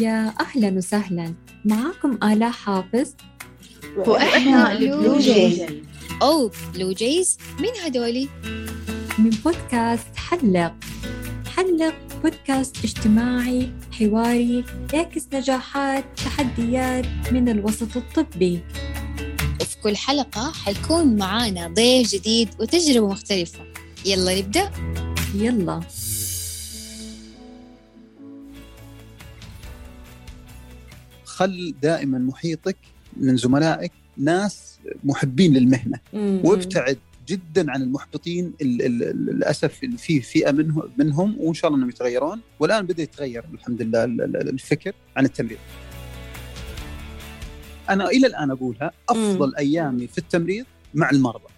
يا أهلا وسهلا. معاكم آلاء حافظ وإحنا البلو جيز. أوه بلو جيز. مين هدولي؟ من بودكاست حلق. حلق بودكاست اجتماعي حواري يعكس نجاحات تحديات من الوسط الطبي. وفي كل حلقة حيكون معانا ضيف جديد وتجربة مختلفة. يلا نبدأ؟ يلا. خل دائما محيطك من زملائك ناس محبين للمهنة. وابتعد جدا عن المحبطين ال- ال- ال- للأسف في فئة منهم منهم وإن شاء الله إنهم يتغيرون. والآن بدأ يتغير الحمد لله ال- ال- الفكر عن التمريض. أنا إلى الآن أقولها أفضل أيامي في التمريض مع المرضى.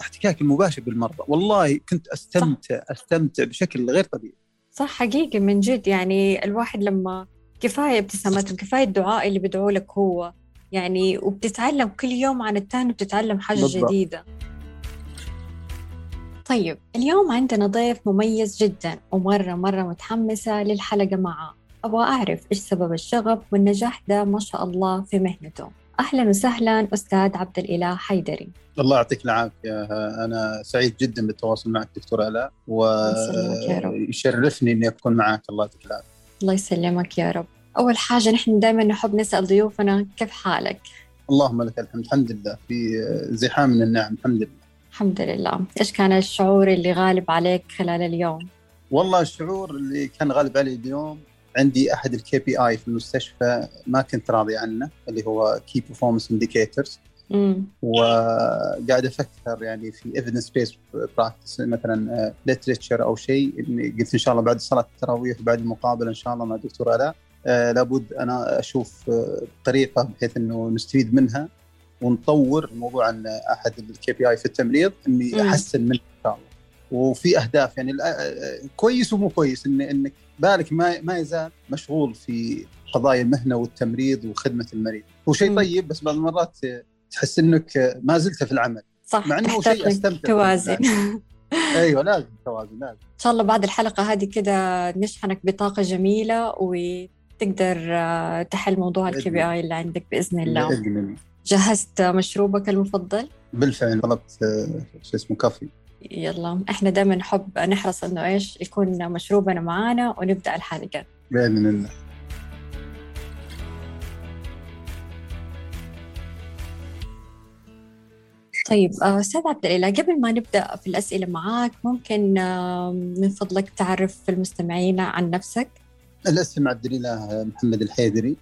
احتكاك المباشر بالمرضى. والله كنت استمتع أستمتع بشكل غير طبيعي. صح حقيقي من جد. يعني الواحد لما كفاية ابتسامتهم كفاية الدعاء اللي بدعوا لك هو. يعني وبتتعلم كل يوم عن التاني بتتعلم حاجة بالضبط. جديدة. طيب اليوم عندنا ضيف مميز جدا ومرة مرة متحمسة للحلقة معاه أبغى أعرف إيش سبب الشغف والنجاح ده ما شاء الله في مهنته. أهلا وسهلا أستاذ عبد الإله حيدري. الله يعطيك العافية. أنا سعيد جدا بالتواصل معك دكتور الاء يسلمك يا رب. ويشرفني إني أكون معك. الله يعطيك العافية. الله يسلمك يا رب. أول حاجة نحن دائما نحب نسأل ضيوفنا كيف حالك؟ اللهم لك الحمد. الحمد لله. في زحام من النعم. الحمد لله. الحمد لله. إيش كان الشعور اللي غالب عليك خلال اليوم؟ والله الشعور اللي كان غالب علي اليوم عندي أحد ال KPI في المستشفى ما كنت راضي عنه اللي هو key performance indicators وقاعد أفكر يعني في evidence based practice مثلا literature أو شيء قلت إن شاء الله بعد صلاة التراويح بعد المقابلة إن شاء الله مع الدكتور الاء آه، لابد أنا أشوف آه، طريقة بحيث إنه نستفيد منها ونطور موضوع ان أحد ال KPI في التمريض إني. أحسن منه إن شاء الله وفي أهداف يعني آه، كويس ومو كويس إن إنك بالك ما ما يزال مشغول في قضايا المهنة والتمريض وخدمة المريض هو شيء. طيب بس بعض المرات آه، تحس إنك ما زلت في العمل. صح مع إنه شيء استمتع توازن. أيوه لازم توازن لازم. شاء الله بعد الحلقة هذه كده نشحنك بطاقة جميلة وتقدر آه، تحل موضوع بإذن الكي بي آي اللي عندك بإذن الله. بإذن الله. جهزت مشروبك المفضل؟ بالفعل طلبت آه، شو اسمه كافي. يلا إحنا دائما نحب نحرص إنه إيش يكون مشروبنا معانا ونبدأ الحلقة. بإذن الله. طيب آه، أستاذ عبد الإله قبل ما نبدأ في الأسئلة معاك ممكن آه، من فضلك تعرف المستمعين عن نفسك؟ الاسم عبد الإله محمد الحيدري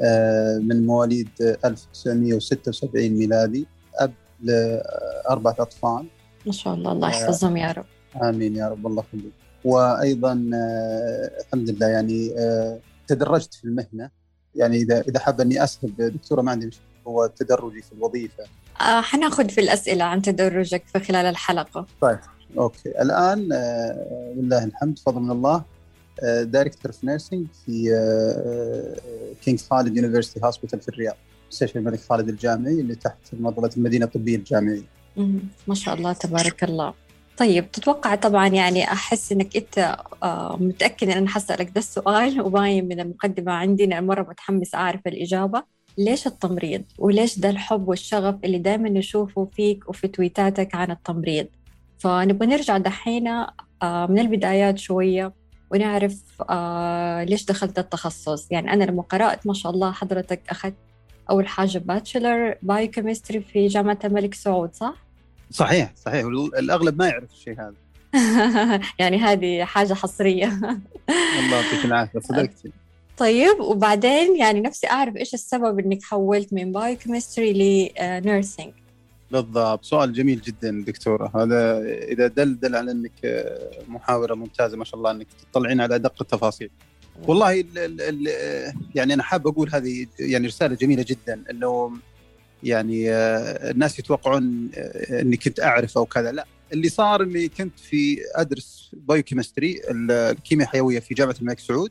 آه، من مواليد 1976 ميلادي أب لأربعة أطفال. ما شاء الله الله يحفظهم يا رب. آمين يا رب الله يخليك. وأيضا آه، الحمد لله يعني آه، تدرجت في المهنة. يعني إذا إذا حاب أني اسهب دكتورة ما عندي مشكلة هو تدرجي في الوظيفة. آه، حناخذ في الأسئلة عن تدرجك في خلال الحلقة. أوكي. الآن آه، لله الحمد فضل من الله. director of nursing في King خالد University Hospital في الرياض. مستشفى الملك خالد الجامعي اللي تحت مظله المدينة الطبية الجامعية. ما شاء الله تبارك الله. طيب تتوقع طبعا يعني أحس إنك أنت آه، متأكد إن أنا حسألك ده السؤال وباين من المقدمة عندي إن مرة متحمس أعرف الإجابة. ليش التمريض؟ وليش ده الحب والشغف اللي دائما نشوفه فيك وفي تويتاتك عن التمريض؟ فنبغى نرجع دحين آه، من البدايات شوية ونعرف آه، ليش دخلت التخصص؟ يعني أنا لما قرأت ما شاء الله حضرتك أخذت أول حاجة bachelor biochemistry في جامعة الملك سعود صح؟ صحيح صحيح. الأغلب ما يعرف الشيء هذا. يعني هذه حاجة حصرية. الله يعطيك العافية. صدقتي. طيب وبعدين يعني نفسي أعرف إيش السبب إنك حولت من biochemistry ل nursing بالضبط. سؤال جميل جدا دكتورة. هذا إذا دل دل على أنك آه، محاورة ممتازة ما شاء الله أنك تطلعين على أدق التفاصيل والله ال ال ال يعني أنا حاب أقول هذه يعني رسالة جميلة جدا أنه يعني آه، الناس يتوقعون آه، أني كنت أعرف أو كذا. لا اللي صار أني كنت في أدرس biochemistry الكيمياء الحيوية في جامعة الملك سعود.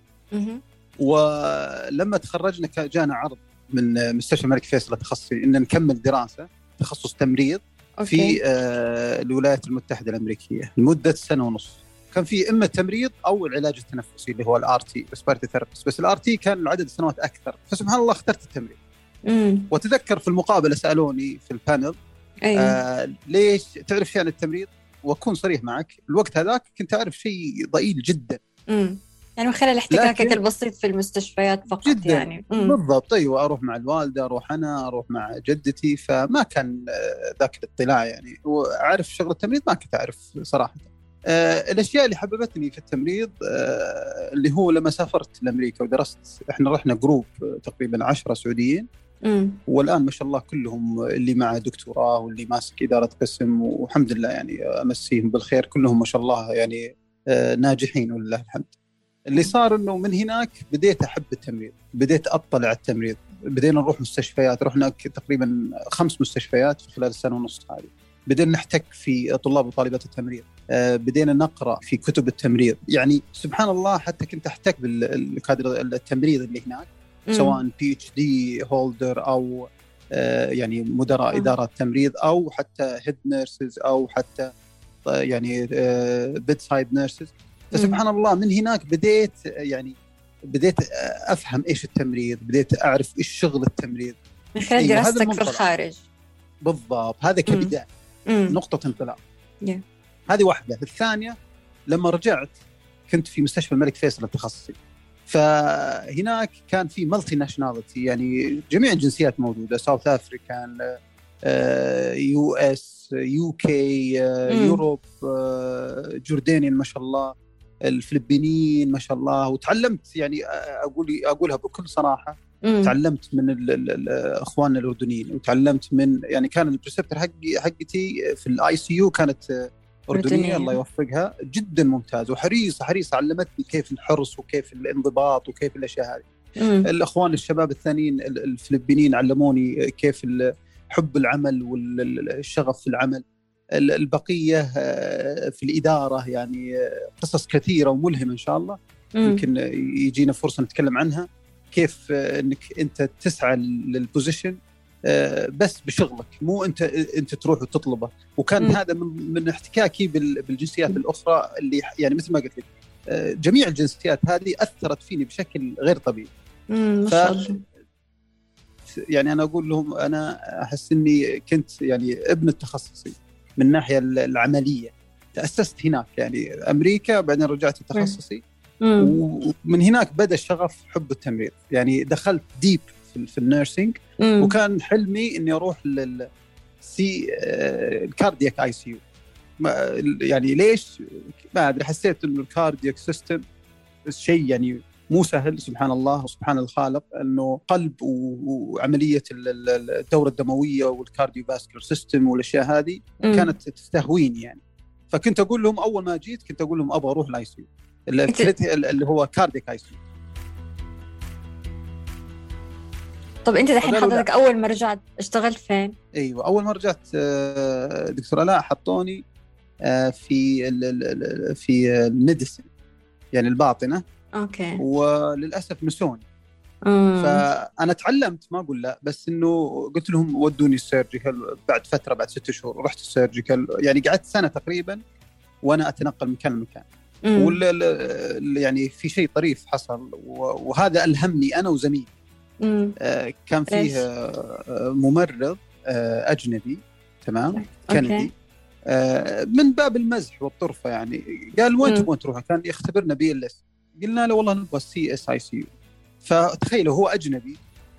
ولما تخرجنا كان جانا عرض من مستشفى الملك فيصل التخصصي إن نكمل دراسة تخصص تمريض في okay. آه، الولايات المتحدة الأمريكية لمدة سنة ونص. كان في إما التمريض أو العلاج التنفسي اللي هو ال RT respiratory therapist بس ال RT كان عدد السنوات أكثر. فسبحان الله اخترت التمريض. واتذكر في المقابلة سألوني في ال panel أيوه آه ليش تعرف شيء عن التمريض؟ وأكون صريح معك الوقت هذاك كنت أعرف شيء ضئيل جدا. امم يعني من خلال احتكاكك البسيط في المستشفيات فقط جداً. يعني. امم بالضبط أيوه أروح مع الوالدة أروح أنا أروح مع جدتي فما كان آه، ذاك الاطلاع يعني. وأعرف شغل التمريض ما كنت أعرف صراحة. آه، الأشياء اللي حببتني في التمريض آه، اللي هو لما سافرت لأمريكا ودرست إحنا رحنا جروب تقريبا 10 سعوديين. امم والآن ما شاء الله كلهم اللي معه دكتوراه واللي ماسك إدارة قسم والحمد لله يعني أمسيهم بالخير كلهم ما شاء الله يعني آه، ناجحين ولله الحمد. اللي صار إنه من هناك بديت أحب التمريض، بديت أطلع على التمريض، بدينا نروح مستشفيات، رحنا تقريبا خمس مستشفيات في خلال السنة ونص هذه. بدينا نحتك في طلاب وطالبات التمريض، آه، بدينا نقرأ في كتب التمريض، يعني سبحان الله حتى كنت أحتك بالكادر التمريض اللي هناك سواء PhD holder أو آه، يعني مدراء آه. ادارات تمريض أو حتى head nurses أو حتى آه، يعني bedside nurses فسبحان الله من هناك بديت يعني بديت أفهم إيش التمريض بديت أعرف إيش شغل التمريض. من خلال أيوة، دراستك في. الخارج. بالضبط هذا كبداية. نقطة انطلاق. Yeah. هذه واحدة. الثانية لما رجعت كنت في مستشفى الملك فيصل التخصصي. فهناك كان في multinationality يعني جميع الجنسيات موجودة. South African US UK. Europe جوردانيين ما شاء الله. الفلبينيين ما شاء الله وتعلمت يعني أقول أقولها بكل صراحة. امم تعلمت من أخواننا الأردنيين وتعلمت من يعني كان ال preceptor حقي حقتي في ال ICU كانت أردنية. اردنيه الله يوفقها جدا ممتاز وحريصة حريصة علمتني كيف الحرص وكيف الانضباط وكيف الأشياء هذه. الأخوان الشباب الثانيين ال- الفلبينيين علموني كيف حب العمل والشغف في العمل. ال- البقية آه، في الإدارة يعني آه، قصص كثيرة وملهمة إن شاء الله. يمكن يجينا فرصة نتكلم عنها. كيف آه، إنك أنت تسعى للبوزيشن بس بشغلك. مو أنت أنت تروح وتطلبه. وكان مم. هذا من, من احتكاكي بال- بالجنسيات الأخرى اللي يعني مثل ما قلت لك جميع الجنسيات هذه أثرت فيني بشكل غير طبيعي. ف- يعني أنا أقول لهم أنا أحس إني كنت يعني ابن التخصصي من الناحيه العملية. تأسست هناك يعني أمريكا بعدين رجعت التخصصي امم ومن هناك بدأ الشغف حب التمريض. يعني دخلت deep في, في ال nursing. وكان حلمي إني أروح لل C ال cardiac ICU يعني ليش؟ ما أدري حسيت إنه ال cardiac system شيء يعني مو سهل سبحان الله وسبحان الخالق إنه قلب وعملية ال- ال- الدورة الدموية وال cardiovascular system والأشياء هذه كانت تستهويني يعني فكنت أقول لهم أول ما جيت كنت أقول لهم أبغى أروح ال IC اللي هو cardiac IC طب أنت دحين. حضرتك أول ما رجعت اشتغلت فين؟ أيوه أول ما رجعت آه، دكتور الاء حطوني آه، في ال- في ال medicine يعني الباطنة okay. وللأسف نسوني امم فأنا تعلمت ما أقول لا بس إنه قلت لهم ودوني ال surgical بعد فترة بعد ست شهور رحت ال surgical. يعني قعدت سنة تقريبا وأنا أتنقل من مكان لمكان ال- يعني في شيء طريف حصل وهذا ألهمني أنا وزميلي. آه، كان؟ فيه آه، آه، ممرض آه، أجنبي تمام. كندي. آه، من باب المزح والطرفة يعني. قال وين. تبغون تروحون؟ كان يختبرنا BLS. قلنا له والله نبغى سي اس اي سي يو فتخيلوا هو أجنبي.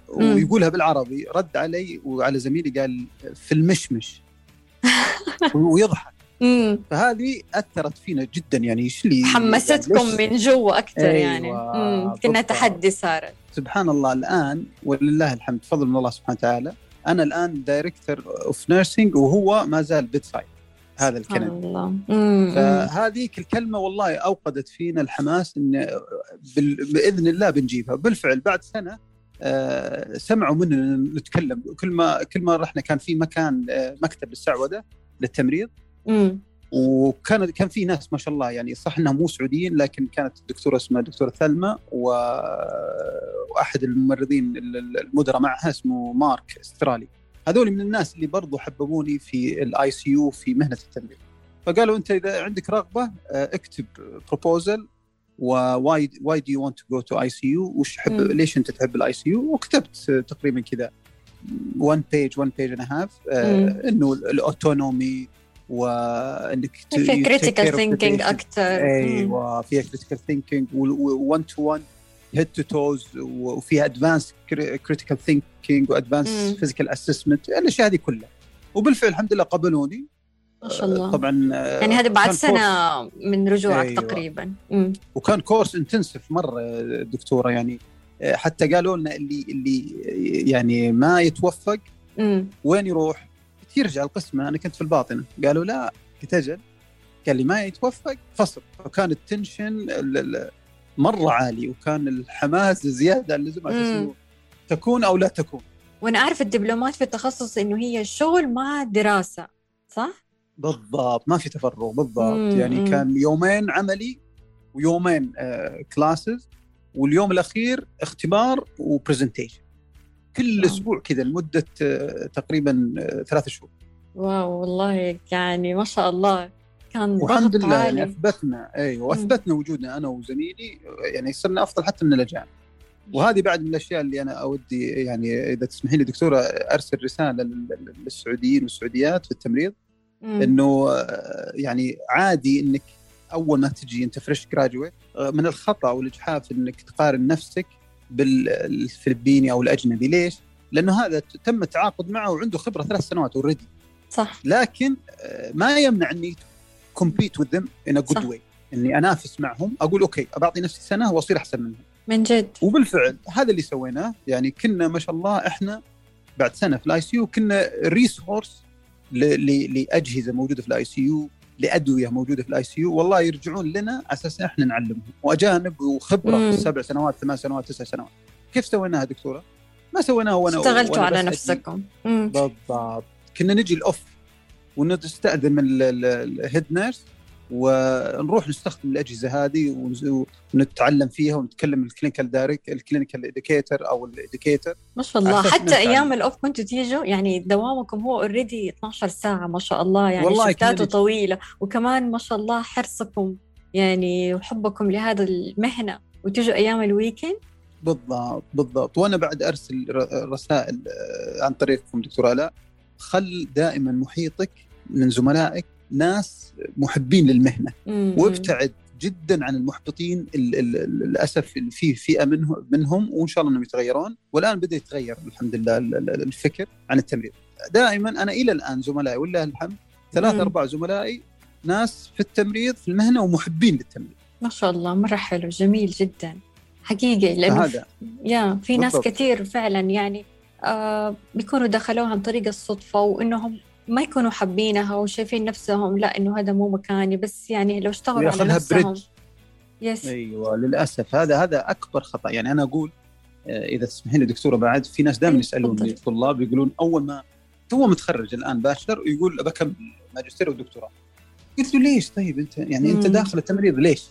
ويقولها بالعربي رد علي وعلى زميلي قال في المشمش ويضحك. فهذه أثرت فينا جدا يعني إيش اللي حمستكم يعني من جوا أكثر أيوة، يعني. كنا. تحدي صارت سبحان الله الآن ولله الحمد فضل من الله سبحانه وتعالى أنا الآن director of nursing وهو ما زال bedside هذا الكندي الله. فهذيك الكلمة والله أوقدت فينا الحماس إن بإذن الله بنجيبها. بالفعل بعد سنة آه، سمعوا مننا نتكلم. كل ما كل ما رحنا كان في مكان آه، مكتب السعودة للتمريض. وكان كان في ناس ما شاء الله يعني صح إنهم مو سعوديين لكن كانت الدكتورة اسمها الدكتورة ثلمى و... وأحد الممرضين ال- ال- المدراء معها اسمه مارك استرالي. هذول من الناس اللي برضو حببوني في ال ICU في مهنة التمريض فقالوا أنت إذا عندك رغبة آه، اكتب proposal و why why do you want to go to ICU وش تحب. ليش أنت تحب ال ICU وكتبت تقريبا كذا 1 page 1 page and half. إنه ال autonomy وانك ت- في you take critical thinking. أكثر أيوه فيها critical thinking 1 to 1 head to toes وفيها advanced critical thinking و advanced. physical assessment الأشياء هذه كلها وبالفعل الحمد لله قبلوني ما شاء الله طبعا يعني هذا بعد سنة من رجوعك أيوة. تقريبا مم. وكان course intensive مرة دكتورة يعني حتى قالوا لنا اللي اللي يعني ما يتوفق مم. وين يروح؟ يرجع القسم أنا كنت في الباطنة قالوا لا قلت أجل قال لي ما يتوفق فصل وكان ال tension ال- ال- مرة عالي وكان الحماس زيادة عن اللزوم على تكون أو لا تكون. وأنا أعرف الدبلومات في التخصص إنه هي شغل مع دراسة صح؟ بالضبط. ما في تفرغ بالضبط. مم، يعني. كان يومين عملي ويومين آه classes واليوم الأخير اختبار و presentation كل wow. أسبوع كذا لمدة آه تقريبا آه ثلاث شهور. wow والله يعني ما شاء الله. كان والحمد لله يعني عالي. أثبتنا أيوه وأثبتنا وجودنا أنا وزميلي يعني صرنا أفضل حتى من الأجانب. وهذه بعد من الأشياء اللي أنا أودي يعني إذا تسمحي لي دكتورة أرسل رسالة لل- للسعوديين والسعوديات في التمريض. إنه آه، يعني عادي إنك أول ما تجي أنت fresh graduate من الخطأ والإجحاف إنك تقارن نفسك بالفلبيني أو الأجنبي. ليش؟ لأنه هذا تم التعاقد معه وعنده خبرة ثلاث سنوات already صح. لكن آه، ما يمنع اني compete with them in. good way إني أنافس معهم أقول okay بعطي نفسي سنة وأصير أحسن منهم من جد وبالفعل هذا اللي سويناه يعني كنا ما شاء الله إحنا بعد سنة في ال ICU كنا resource لأجهزة موجودة في ال ICU لأدوية موجودة في ال ICU والله يرجعون لنا على أساس إحنا نعلمهم وأجانب وخبرة مم. سبع سنوات ثمان سنوات تسع سنوات كيف سويناها دكتورة؟ ما سويناها وأنا اشتغلتوا على. نفسكم. بالضبط كنا نجي ال off ونستأذن من ال head nurse ونروح نستخدم الأجهزة هذه ونتعلم فيها ونتكلم ال clinical direct ال clinical educator أو ال educator ما شاء الله. حتى نتعلم. أيام ال off كنتوا تيجوا؟ يعني دوامكم هو already 12 ساعة ما شاء الله. يعني والله شفتاته. طويلة. وكمان ما شاء الله حرصكم يعني وحبكم لهذا المهنة. وتجوا أيام الويكند بالضبط بالضبط. وأنا بعد أرسل رسائل آه، عن طريقكم دكتور ألاء. خل دائما محيطك من زملائك ناس محبين للمهنة. وابتعد جدا عن المحبطين ال- ال- ال- للأسف في فئة منهم منهم وإن شاء الله إنهم يتغيرون والآن بدأ يتغير الحمد لله ال- ال- الفكر عن التمريض دائما أنا إلى الآن زملائي ولله الحمد ثلاث. أربع زملائي ناس في التمريض في المهنة ومحبين للتمريض ما شاء الله مرة حلو جميل جدا حقيقي لأنه فهذا يا في ناس بالضبط. كثير فعلا يعني آه بيكونوا دخلوها عن طريق الصدفة وإنهم ما يكونوا حابينها وشايفين نفسهم لا إنه هذا مو مكاني بس يعني لو اشتغلوا على نفسهم. بريدج. يس أيوه للأسف. هذا هذا أكبر خطأ. يعني أنا أقول آه، إذا تسمحين لي دكتورة بعد في ناس دائما يسألوني تفضل. الطلاب يقولون أول ما تو متخرج الآن bachelor ويقول بكمل ماجستير ودكتوراه. قلت له ليش؟ طيب أنت يعني أنت مم. داخل التمريض ليش؟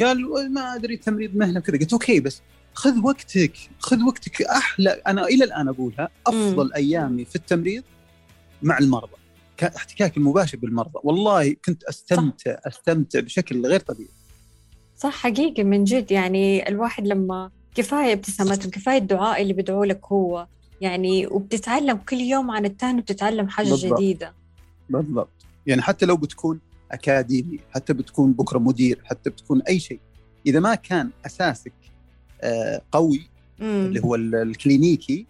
قال ما أدري التمريض مهنة كذا قلت أوكي بس خذ وقتك خذ وقتك أحلى. أنا إلى الآن أقولها أفضل أيامي في التمريض مع المرضى. ك- احتكاك المباشر بالمرضى. والله كنت أستمتع أستمتع بشكل غير طبيعي. صح حقيقي من جد. يعني الواحد لما كفاية ابتسامتهم كفاية الدعاء اللي بيدعوا لك هو يعني وبتتعلم كل يوم عن التاني بتتعلم حاجة بالضبط. جديدة. بالضبط. يعني حتى لو بتكون أكاديمي حتى بتكون بكرة مدير حتى بتكون أي شيء إذا ما كان أساسك آه، قوي مم. اللي هو ال- الكلينيكي ال-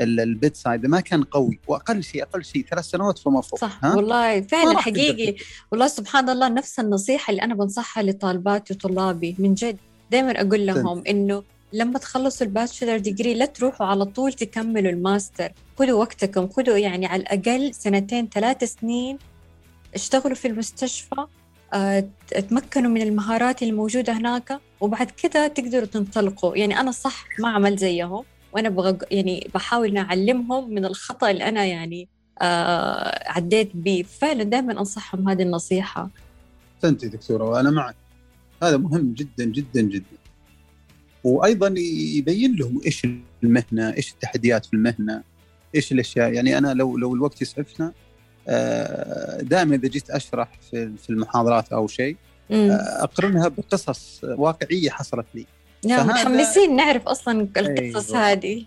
البيت سايد ما كان قوي وأقل شيء أقل شيء ثلاث سنوات فما فوق صح ها؟ والله فعلا حقيقي. والله سبحان الله نفس النصيحة اللي أنا بنصحها لطالباتي وطلابي من جد. دائما أقول لهم إنه لما تخلصوا ال bachelor degree لا تروحوا على طول تكملوا الماستر. خذوا وقتكم خذوا يعني على الأقل سنتين ثلاث سنين اشتغلوا في المستشفى آه، تمكنوا من المهارات الموجودة هناك وبعد كده تقدروا تنطلقوا. يعني أنا صح ما عملت زيهم. وأنا بغ... يعني بحاول إني أعلمهم من الخطأ اللي أنا يعني آه عديت بيه. فعلا دائما أنصحهم هذه النصيحة. احسنتي دكتورة وأنا معك. هذا مهم جدا جدا جدا. وأيضا يبين لهم إيش المهنة إيش التحديات في المهنة إيش الأشياء. يعني أنا لو لو الوقت يسعفنا دائما إذا جيت أشرح في المحاضرات أو شيء مم. أقرنها بقصص واقعية حصلت لي. نعم متحمسين نعرف أصلا القصص أيوة. هذه.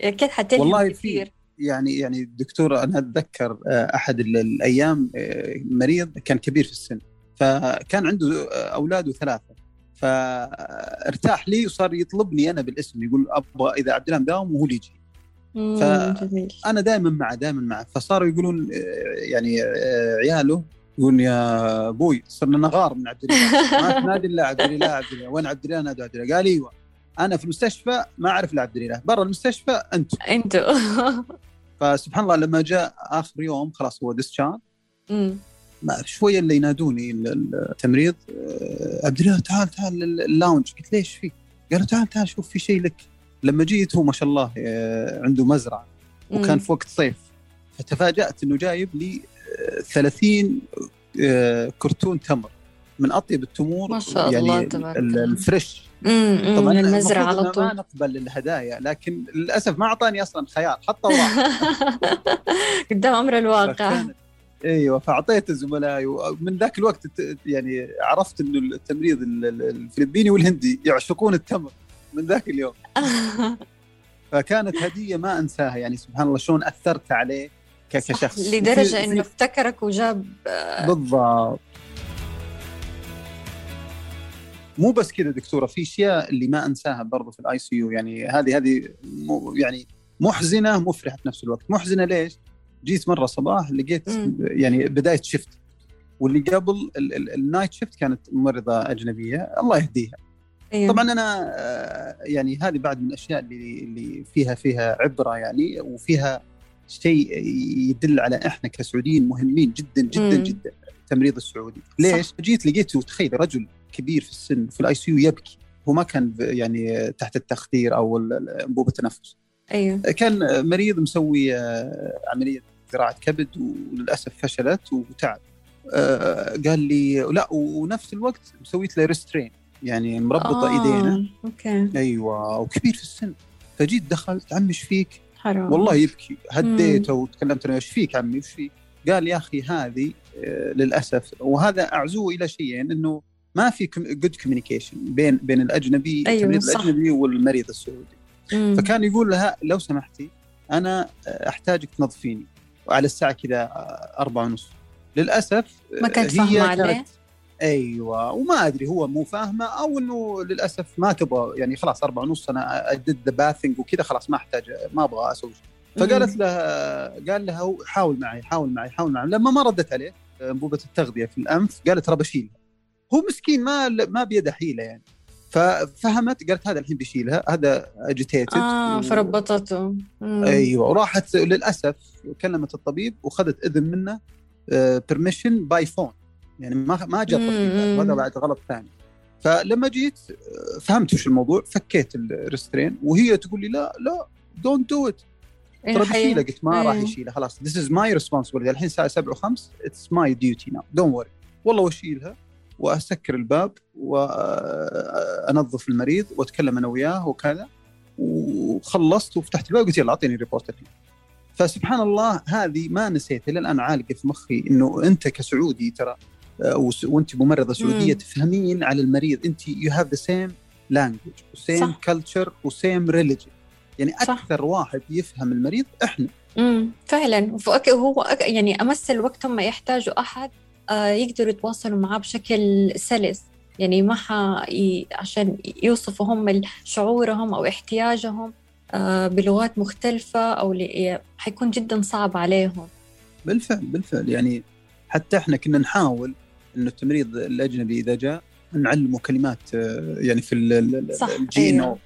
أكيد حتلهم والله في كثير. يعني يعني دكتور أنا أتذكر آه، أحد ال- الأيام آه، مريض كان كبير في السن فكان عنده آه، أولاده ثلاثة فارتاح لي وصار يطلبني أنا بالاسم يقول أبغى إذا عبد الله مداوم وهو اللي يجي. مم، ف- جميل. أنا دائما معه دائما معه. فصاروا يقولون يعني عياله يقولون يا أبوي صرنا نغار من عبد الله. ما تنادي الا عبد الله عبد الله. وين عبد الله؟ نادوا عبد الله. قال أيوه. أنا في المستشفى ما أعرف الا عبد الله. برا المستشفى أنتم أنتوا فسبحان الله لما جاء آخر يوم خلاص هو ديسشارج. ما شوية اللي ينادوني ال- ال- التمريض آه، عبد الله تعال تعال ال- ال lounge قلت ليش في؟ قالوا تعال تعال شوف في شيء لك. لما جيت هو ما شاء الله آه، عنده مزرعة وكان. في وقت صيف. فتفاجأت إنه جايب لي 30 آه، كرتون تمر. من أطيب التمور ما شاء يعني الله ال- تبارك. ال fresh. مم، طبعا من المفروض على إنه ما طول. نقبل الهدايا لكن للأسف ما أعطاني أصلا خيار حطه وراح قدام أمر الواقع. إيوه فأعطيت زملائي ومن ذاك الوقت يعني عرفت إنه التمريض ال- ال- الفلبيني والهندي يعشقون التمر من ذاك اليوم. فكانت هدية ما أنساها يعني سبحان الله شلون أثرت عليه. كشخص. لدرجة إنه افتكرك وجاب آه، بالضبط. مو بس كذا دكتورة في أشياء اللي ما أنساها برضو في ال ICU يعني هذه هذه مو- يعني محزنة مفرحة في نفس الوقت. محزنة ليش؟ جيت مرة صباح لقيت. يعني بداية شفت واللي قبل ال- ال- ال night shift كانت ممرضه أجنبية. الله يهديها. أيوه. طبعا أنا آه، يعني هذه بعد من الأشياء اللي اللي فيها فيها عبرة يعني وفيها شيء يدل على إحنا كسعوديين مهمين جدا جدا مم. جدا التمريض السعودي. ليش؟ صح. جيت لقيته تخيل رجل كبير في السن في ال IC يبكي. هو ما كان يعني تحت التخدير أو انبوبه التنفس أيوه. كان مريض مسوي آه، عملية زراعة كبد وللأسف فشلت وتعب. آه، قال لي لا ونفس الوقت مسويت له restrain يعني مربطة آه، ايدينه أوكي. أيوه وكبير في السن. فجيت دخلت عمي إيش فيك؟ حرام والله يبكي هديته وتكلمت أنا إيش فيك عمي إيش فيك؟ قال يا أخي هذه آه، للأسف وهذا أعزوه إلى شيئين إنه ما في جود communication بين بين الأجنبي أيوة، التمريض صح. الأجنبي والمريض السعودي مم. فكان يقول لها لو سمحتي أنا أحتاجك تنظفيني وعلى الساعة كذا أربعة ونص للأسف ما كانت كانت- عليه؟ أيوه. وما أدري هو مو فاهمة أو إنه للأسف ما تبغى يعني خلاص أربعة ونص أنا I did the bathing وكذا خلاص ما أحتاج ما أبغى أسوي. شيء فقالت له قال لها حاول معي حاول معي حاول معي. لما ما ردت عليه أنبوبة التغذية في الأنف قالت ترى بشيلها. هو مسكين ما ما بيده حيلة يعني. ففهمت قالت هذا الحين بيشيلها هذا agitated آه فربطته. مم. أيوه. وراحت للأسف كلمت الطبيب واخذت إذن منه permission by phone يعني ما ما جاء تطبيق. هذا بعد غلط ثاني. فلما جيت آه، فهمت وش الموضوع فكيت ال restrain وهي تقول لي لا لا don't do it ترى. بشيله قلت ما راح إيه. يشيلها خلاص. this is my responsibility الحين الساعة 7 و5 it's my duty now don't worry والله واشيلها وأسكر الباب وانظف المريض وأتكلم أنا وياه وكذا. وخلصت وفتحت الباب قلت يلا أعطيني report الحين. فسبحان الله هذه ما نسيت إلى الان عالقة في مخي إنه أنت كسعودي ترى آه، وانت ممرضة سعودية مم. تفهمين على المريض. انت you have the same language و same صح. culture و same religion يعني صح. أكثر واحد يفهم المريض إحنا. امم فعلا. وفك- هو أك- يعني أمس الوقت هم يحتاجوا أحد آه، يقدروا يتواصلوا معاه بشكل سلس. يعني ما ح... عشان يوصفوا هم شعورهم أو احتياجهم آه، بلغات مختلفة أو ل... حيكون جدا صعب عليهم. بالفعل بالفعل. يعني حتى إحنا كنا نحاول إنه التمريض الأجنبي إذا جاء نعلمه كلمات آه، يعني في الجينو أيوه.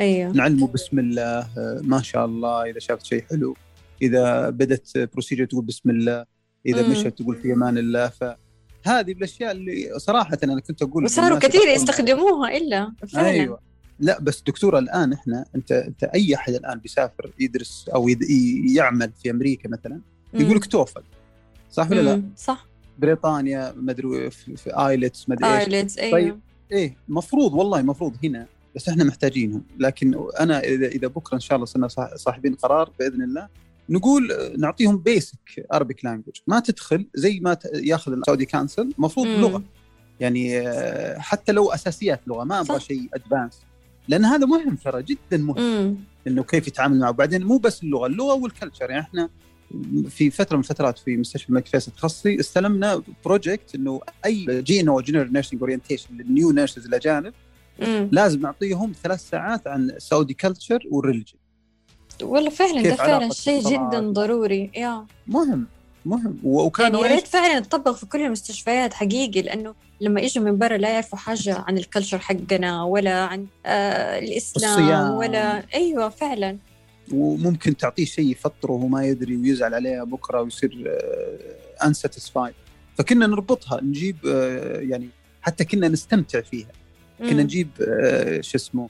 أيوه. نعلمه بسم الله آه، ما شاء الله إذا شافت شيء حلو. إذا بدت procedure تقول بسم الله إذا مم. مشت تقول في أمان الله. فهذه بالاشياء اللي صراحة أنا كنت أقول وصاروا كثير يستخدموها إلا فعلا. أيوه. لا بس دكتورة الآن إحنا أنت أنت أي أحد الآن بيسافر يدرس أو يعمل في أمريكا مثلا يقول لك TOEFL صح ولا لا؟ صح. بريطانيا مدري في, في IELTS مدري إيش. IELTS أيوه. طيب. إيه المفروض والله المفروض هنا بس إحنا محتاجينهم. لكن أنا إذا إذا بكرة إن شاء الله صرنا صاح- صاحبين قرار بإذن الله نقول آه، نعطيهم basic Arabic language ما تدخل زي ما ياخذ السعودي council المفروض مم. لغة. يعني آه، حتى لو أساسيات لغة ما أبغى. شيء advance لأن هذا مهم ترى جدا مهم. امم إنه كيف يتعامل معه. وبعدين مو بس اللغة اللغة وال culture يعني إحنا في فترة من الفترات في مستشفى الملك فيصل التخصصي استلمنا project إنه أي جي ان أو general nursing orientation لل new nurses الاجانب لازم نعطيهم ثلاث ساعات عن السعودي culture وال religion والله فعلا ده فعلا شيء؟ جدا ضروري يا مهم مهم و- يعني يا؟ ريت فعلا يتطبق في كل المستشفيات حقيقي لأنه لما يجوا من برا لا يعرفوا حاجة عن ال culture حقنا ولا عن آه الإسلام الصيام. ولا أيوه فعلا وممكن تعطيه شيء يفطره وما يدري ويزعل عليها بكرة ويصير انساتيسفايد فكنا نربطها نجيب آه، يعني حتى كنا نستمتع فيها كنا. نجيب آه، شو اسمه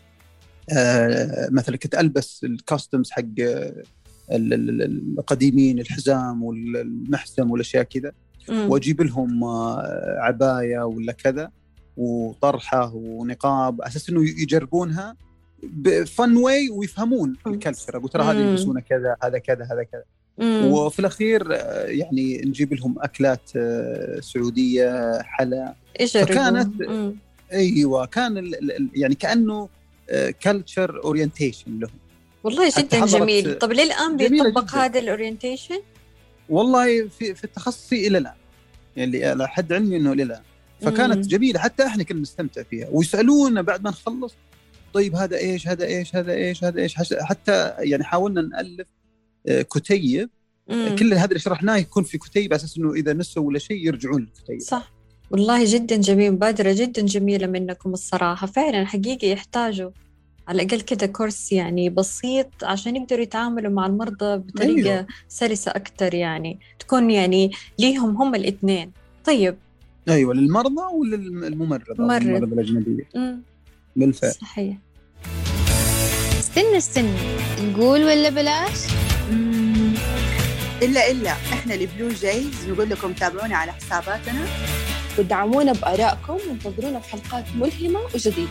آه، مثلا كنت ألبس الكاستمز حق آه، ال- ال- ال- القديمين الحزام والمحزم والأشياء كذا. وأجيب لهم آه، عباية ولا كذا وطرحة ونقاب أساس إنه يجربونها ب fun way ويفهمون. ال culture أقول ترى هذا. يلبسونه كذا هذا كذا هذا كذا. وفي الأخير آه، يعني نجيب لهم أكلات آه، سعودية حلا. فكانت- مم. أيوه كان ال- ال- يعني كأنه culture orientation لهم والله جدا جميل طب جميلة بيطبق. هذا ال orientation والله في في تخصصي إلى الآن يعني على حد علمي إنه إلى الآن فكانت مم. جميلة حتى إحنا كنا نستمتع فيها ويسألونا بعد ما نخلص طيب هذا إيش هذا إيش هذا إيش هذا إيش حتى يعني حاولنا نألف آه، كتيب. مم. كل هذا اللي شرحناه يكون في كتيب على أساس إنه إذا نسوا ولا شيء يرجعون للكتيب صح. والله جدا جميل مبادرة جدا جميلة منكم الصراحة. فعلا حقيقي يحتاجوا على الأقل كده كورس يعني بسيط عشان يقدروا يتعاملوا مع المرضى بطريقة أيوة. سلسة أكتر يعني تكون يعني ليهم هم الإثنين. طيب. أيوه للمرضى وللممرض أو ممرض. بالفعل. صحيح. استنى استنى. نقول ولا بلاش؟ مم. إلا إلا. إحنا البلو جايز نقول لكم تابعونا على حساباتنا. ودعمونا بآرائكم وانتظرونا في حلقات ملهمة وجديدة.